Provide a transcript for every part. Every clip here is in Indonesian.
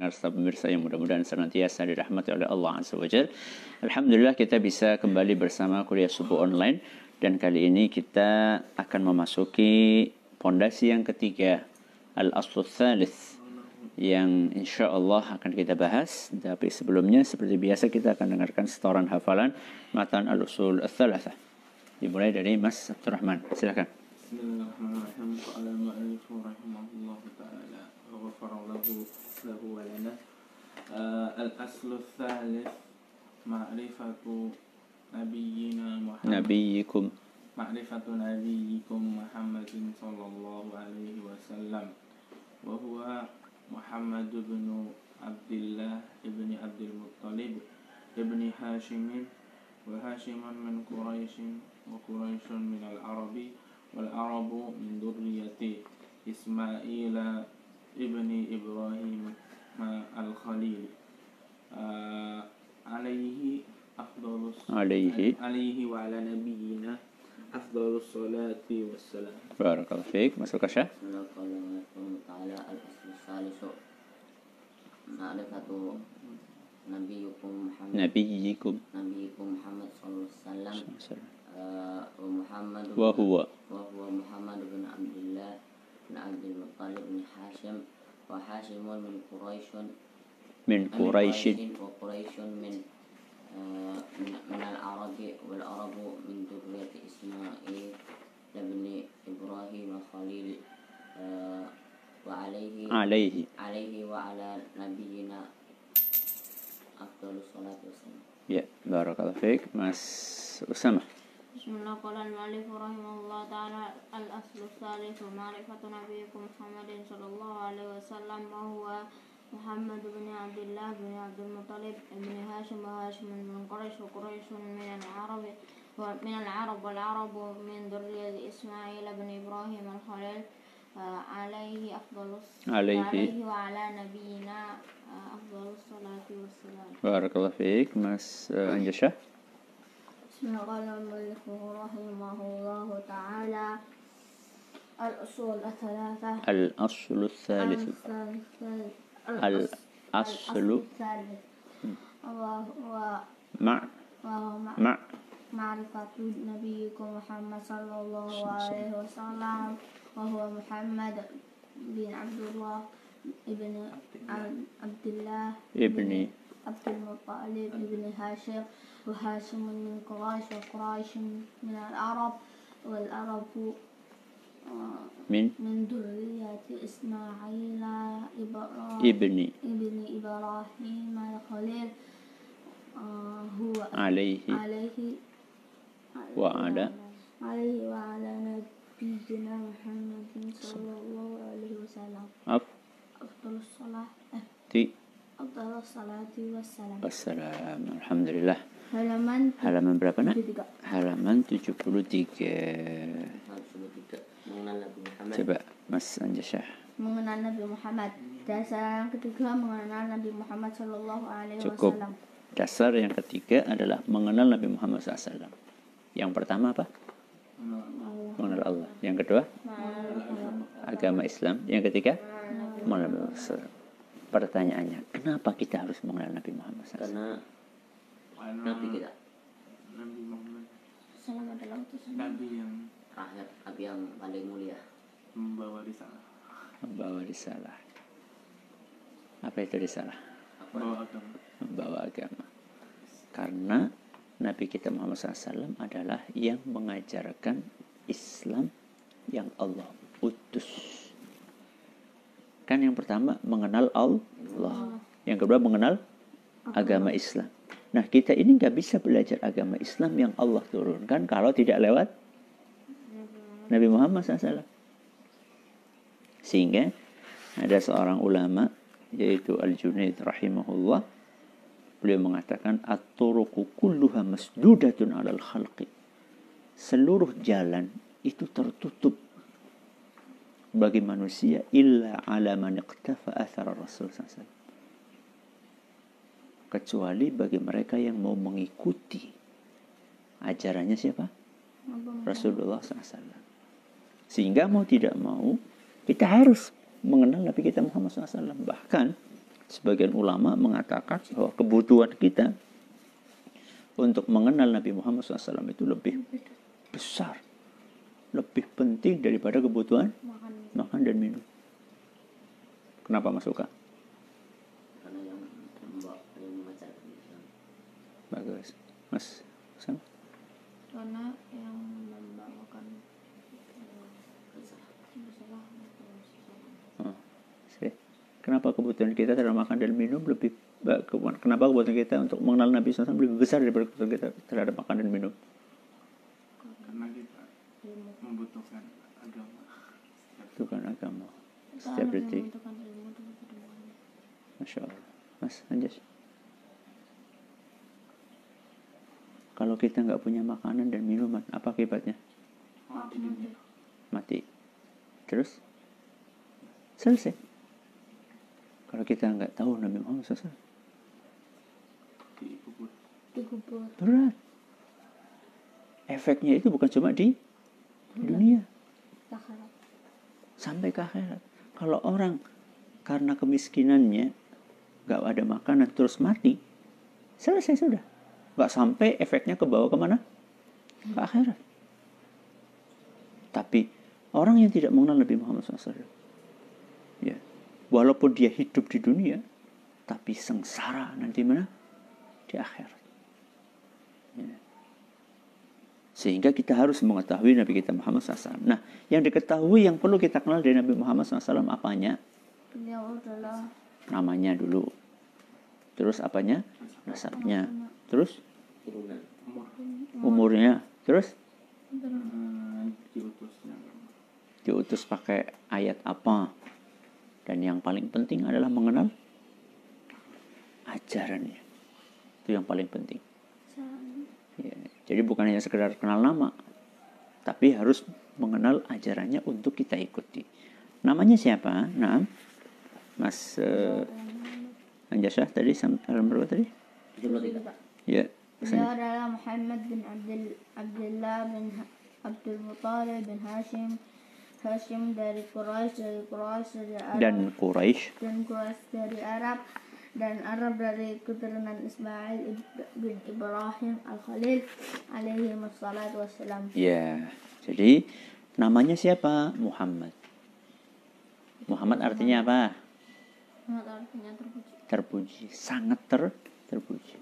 Narsa pemirsa yang mudah-mudahan senantiasa dirahmati oleh Allah Azza wa Jal. Alhamdulillah kita bisa kembali bersama kuliah subuh online. Dan kali ini kita akan memasuki pondasi yang ketiga Al-Aslu Thalith yang insya Allah akan kita bahas. Tapi sebelumnya seperti biasa kita akan dengarkan setoran hafalan matan Al-Usul Thalatha dimulai dari Mas Abdurrahman. Silakan. Bismillahirrahmanirrahim له ولنا. آه الأصل الثالث معرفة نبينا محمد. نبيكم. معرفة نبيكم محمد صلى الله عليه وسلم وهو محمد بن عبد الله ابن عبد المطلب ابن هاشم. وهاشم من قريش وقريش من العرب والعرب من ذرية إسماعيل ابن إبراهيم الخليل. عليه أفضل عليه. عليه وعلى نبينا أفضل الصلاة والسلام. بارك الله فيك. مسألة الله تعالى الأصل الثالث. معرفة نبيكم محمد. نبيكم. نبيكم محمد صلى الله عليه وسلم. ومحمد وهو وهو محمد بن عبد الله بن عبد المطلب بن هاشم وهاشم من قريش من قريش وقريش من من العرب والعرب من ذرية إسماعيل بن إبراهيم خليل وعليه عليه عليه وعلى نبينا أفضل الصلاة والسلام. Ya, barakallahu fiik. Mas Usama. بسم الله قال المؤلف رحمه الله تعالى الأصل الثالث معرفة نبيكم محمد صلى الله عليه وسلم وهو محمد بن عبد الله بن عبد المطلب بن هاشم وهاشم من قريش وقريش من العرب من العرب والعرب من ذرية إسماعيل بن إبراهيم الخليل عليه أفضل عليه, عليه وعلى نبينا أفضل الصلاة والسلام. بارك الله فيك. مس أنجشة قال المؤلف رحمه الله تعالى. الأصول الثلاثة. الأصل الثالث. الأصل الثالث. وهو مع مع معرفة نبيكم محمد صلى الله عليه وسلم. وهو محمد بن عبد الله ابن عبد الله ابن عبد المطلب ابن هاشم وهاشم من قريش وقريش من العرب والعرب آه، من؟ من ذرية إسماعيل ابن. ابن إبراهيم الخليل آه، هو عليه. عليه وعلى؟ عليه وعلى نبينا محمد صلى الله عليه وسلم. أفضل الصلاة. Assalamualaikum. wassalam. Alhamdulillah. Halaman Halaman berapa nak? 73. Halaman 73. Coba Mas Anjasyah. Mengenal Nabi Muhammad. Dasar yang ketiga mengenal Nabi Muhammad Shallallahu Alaihi Cukup. Wasallam. Dasar yang ketiga adalah mengenal Nabi Muhammad SAW. Yang pertama apa? Mengenal Allah. Yang kedua? Agama Islam. Yang ketiga? Mengenal Allah pertanyaannya kenapa kita harus mengenal Nabi Muhammad SAW karena Nabi kita. Nabi Muhammad. Salam adalah utusan Nabi yang terakhir Nabi yang paling mulia. membawa risalah. Membawa risalah. Apa itu risalah? Membawa agama. Membawa agama. Karena Nabi kita Muhammad SAW adalah yang mengajarkan Islam yang Allah utus kan yang pertama mengenal Allah yang kedua mengenal agama Islam Nah kita ini nggak bisa belajar agama Islam yang Allah turunkan kalau tidak lewat Nabi Muhammad SAW. Sehingga ada seorang ulama yaitu Al-Junaid rahimahullah beliau mengatakan at-turuqu kulluha masdudatun 'alal khalqi. Seluruh jalan itu tertutup bagi manusia illa ala man iqtafa athara Rasul sallallahu kecuali bagi mereka yang mau mengikuti ajarannya siapa? Rasulullah SAW. Sehingga mau tidak mau kita harus mengenal Nabi kita Muhammad SAW. Bahkan sebagian ulama mengatakan bahwa kebutuhan kita untuk mengenal Nabi Muhammad SAW itu lebih besar, lebih penting daripada kebutuhan makan makan dan minum. Kenapa Mas Suka? karena yang membawa yang Islam Bagus. Mas Sam? karena yang membawakan Oh, sih. Kenapa kebutuhan kita terhadap makan dan minum lebih kenapa kebutuhan kita untuk mengenal Nabi SAW lebih besar daripada kebutuhan kita terhadap makan dan minum? karena kita membutuhkan agama Setiap detik. Masya Allah. Mas Anjas. Kalau kita nggak punya makanan dan minuman, apa akibatnya? Mati Mati. Terus? Selesai. Kalau kita nggak tahu Nabi Muhammad SAW, dikubur dikubur berat. Efeknya itu bukan cuma di dunia, sampai ke akhirat. Kalau orang karena kemiskinannya nggak ada makanan terus mati, selesai sudah. Nggak sampai efeknya ke bawah ke mana? Ke akhirat. Tapi orang yang tidak mengenal Nabi Muhammad SAW, ya, walaupun dia hidup di dunia, tapi sengsara nanti mana? Di akhirat. Ya. Sehingga kita harus mengetahui Nabi kita Muhammad SAW. Nah, yang diketahui yang perlu kita kenal dari Nabi Muhammad SAW apanya? beliau adalah Namanya dulu. Terus apanya? Nasabnya. Terus umurnya. Terus agama diutus pakai ayat apa? Dan yang paling penting adalah mengenal ajarannya. Itu yang paling penting. Ya, jadi bukan hanya sekedar kenal nama, tapi harus mengenal ajarannya untuk kita ikuti. Namanya siapa? Nah, Mas uh, Anjasah tadi sam- berapa tadi? 73 Ya, Beliau adalah Muhammad bin Abdul Abdullah bin Abdul Muttalib bin Hashim Hashim dari Quraisy dari Quraisy dari Arab. Dan Quraisy. Dan Quraisy dari Arab dan Arab dari keturunan Ismail bin Ibrahim Al-Khalil alaihi wassalatu wassalam. Ya, jadi namanya siapa? Muhammad. Muhammad artinya apa? Sangat artinya terpuji. Terpuji, sangat ter terpuji.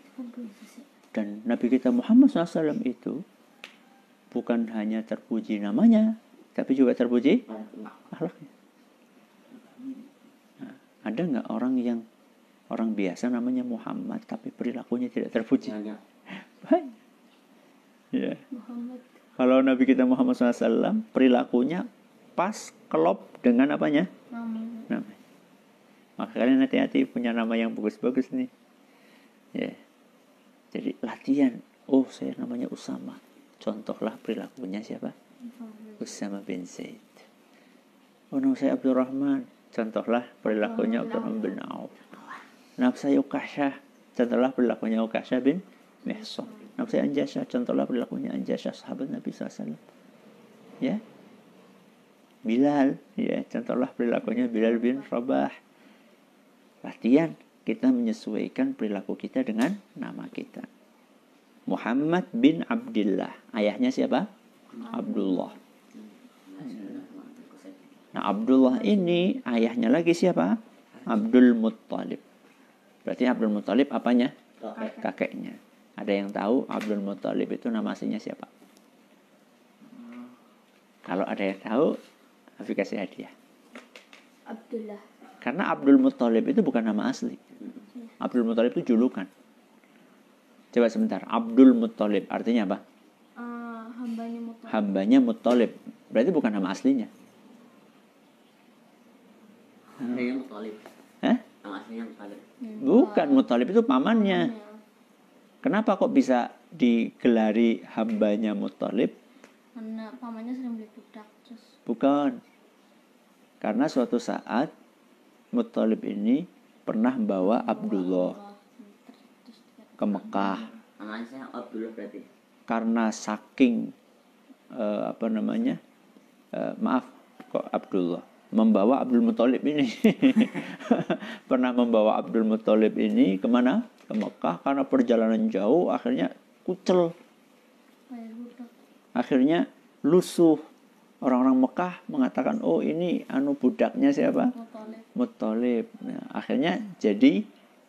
Itu biasa sih. Dan Nabi kita Muhammad SAW itu bukan hanya terpuji namanya, tapi juga terpuji akhlaknya. Ada nggak orang yang orang biasa namanya Muhammad tapi perilakunya tidak terpuji? banyak. Ya. Muhammad Kalau Nabi kita Muhammad SAW perilakunya pas kelop dengan apanya? namanya Namanya. Maka kalian hati-hati punya nama yang bagus-bagus nih. Ya. Jadi latihan. Oh saya namanya Usama. Contohlah perilakunya siapa? Usama bin Zaid. Oh nama saya Abdurrahman. Contohlah perilakunya Abdurrahman bin Auf. Nama saya Ukasyah. Contohlah perilakunya Ukasyah bin Mihsan. Nama saya Anjasyah. Contohlah perilakunya Anjasyah sahabat Nabi SAW. Ya. Bilal. Ya. Contohlah perilakunya Bilal bin Rabah. Latihan. Kita menyesuaikan perilaku kita dengan nama kita. Muhammad bin Abdullah. Ayahnya siapa? Abdullah. Nah, Abdullah ini ayahnya lagi siapa? Abdul Muttalib. Berarti Abdul Muttalib apanya? Kakeknya. Ada yang tahu Abdul Muttalib itu nama aslinya siapa? Kalau ada yang tahu, Hafiz kasih hadiah. Abdullah Karena Abdul Muttalib itu bukan nama asli. Abdul Muttalib itu julukan. Coba sebentar. Abdul Muttalib artinya apa? Eh, hambanya Muttalib Hambanya Muttalib. Berarti bukan nama aslinya. ada yang mutalib Hah? yang aslinya mutalib Muttalib itu pamannya. Kenapa kok bisa digelari hambanya Muttalib? karena pamannya sering beli budak terus Bukan. Karena suatu saat Muttalib ini pernah bawa Abdullah ke Mekah. Abdullah berarti? Karena saking eh, apa namanya eh, maaf kok Abdullah membawa Abdul Muthalib ini. pernah membawa Abdul Muthalib ini ke mana? Ke Mekah karena perjalanan jauh akhirnya kucel. Akhirnya lusuh. Orang-orang Mekah mengatakan, oh ini anu budaknya siapa? Muthalib. Nah, akhirnya jadi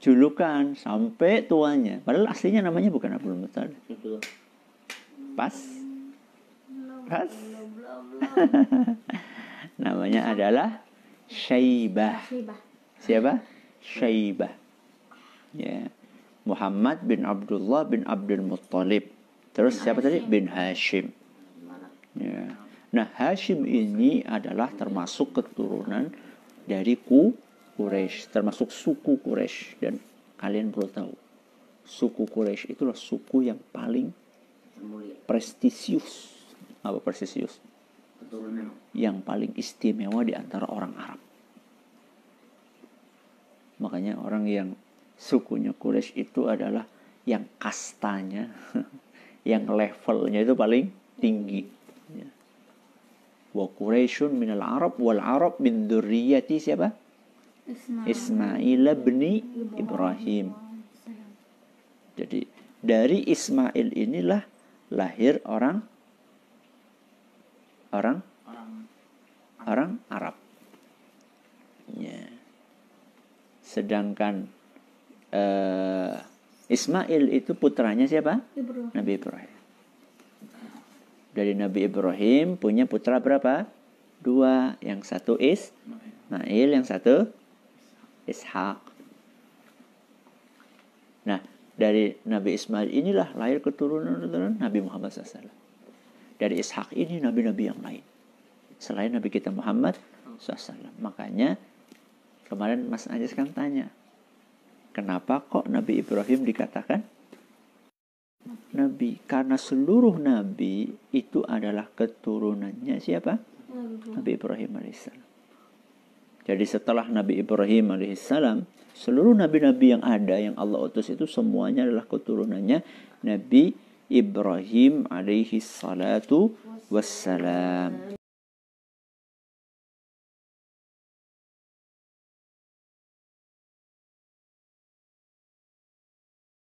julukan sampai tuanya. Padahal aslinya namanya bukan Abdul Muthalib. Pas? Pas? namanya adalah Syaibah. Siapa? Syaibah. Ya. Muhammad bin Abdullah bin Abdul Muttalib. Terus siapa tadi? Bin Hashim. Ya. Nah, Hashim ini adalah termasuk keturunan dari ku Quraisy, termasuk suku Quraisy dan kalian perlu tahu, suku Quraisy itulah suku yang paling prestisius. Apa prestisius? Yang paling istimewa di antara orang Arab. Makanya orang yang sukunya Quraisy itu adalah yang kastanya, yang levelnya itu paling tinggi. Ya. Wa Quraisyun minal Arab wal Arab min dzurriyyati siapa? Ismail bin Ibrahim. Jadi dari Ismail inilah lahir orang orang Orang Arab. Ya. Sedangkan eh, Ismail itu putranya siapa? Ibrahim. Nabi Ibrahim. Dari Nabi Ibrahim punya putra berapa? Dua. Yang satu Ismail, yang satu Ishak. Nah, dari Nabi Ismail inilah lahir keturunan-keturunan Nabi Muhammad SAW. Dari Ishak ini nabi-nabi yang lain. Selain Nabi kita Muhammad SAW. Makanya kemarin Mas Anjas kan tanya, kenapa kok Nabi Ibrahim dikatakan Nabi? Karena seluruh Nabi itu adalah keturunannya siapa? Nabi Ibrahim alaihissalam. Jadi setelah Nabi Ibrahim alaihissalam, seluruh nabi-nabi yang ada yang Allah utus itu semuanya adalah keturunannya Nabi Ibrahim alaihi salatu wassalam.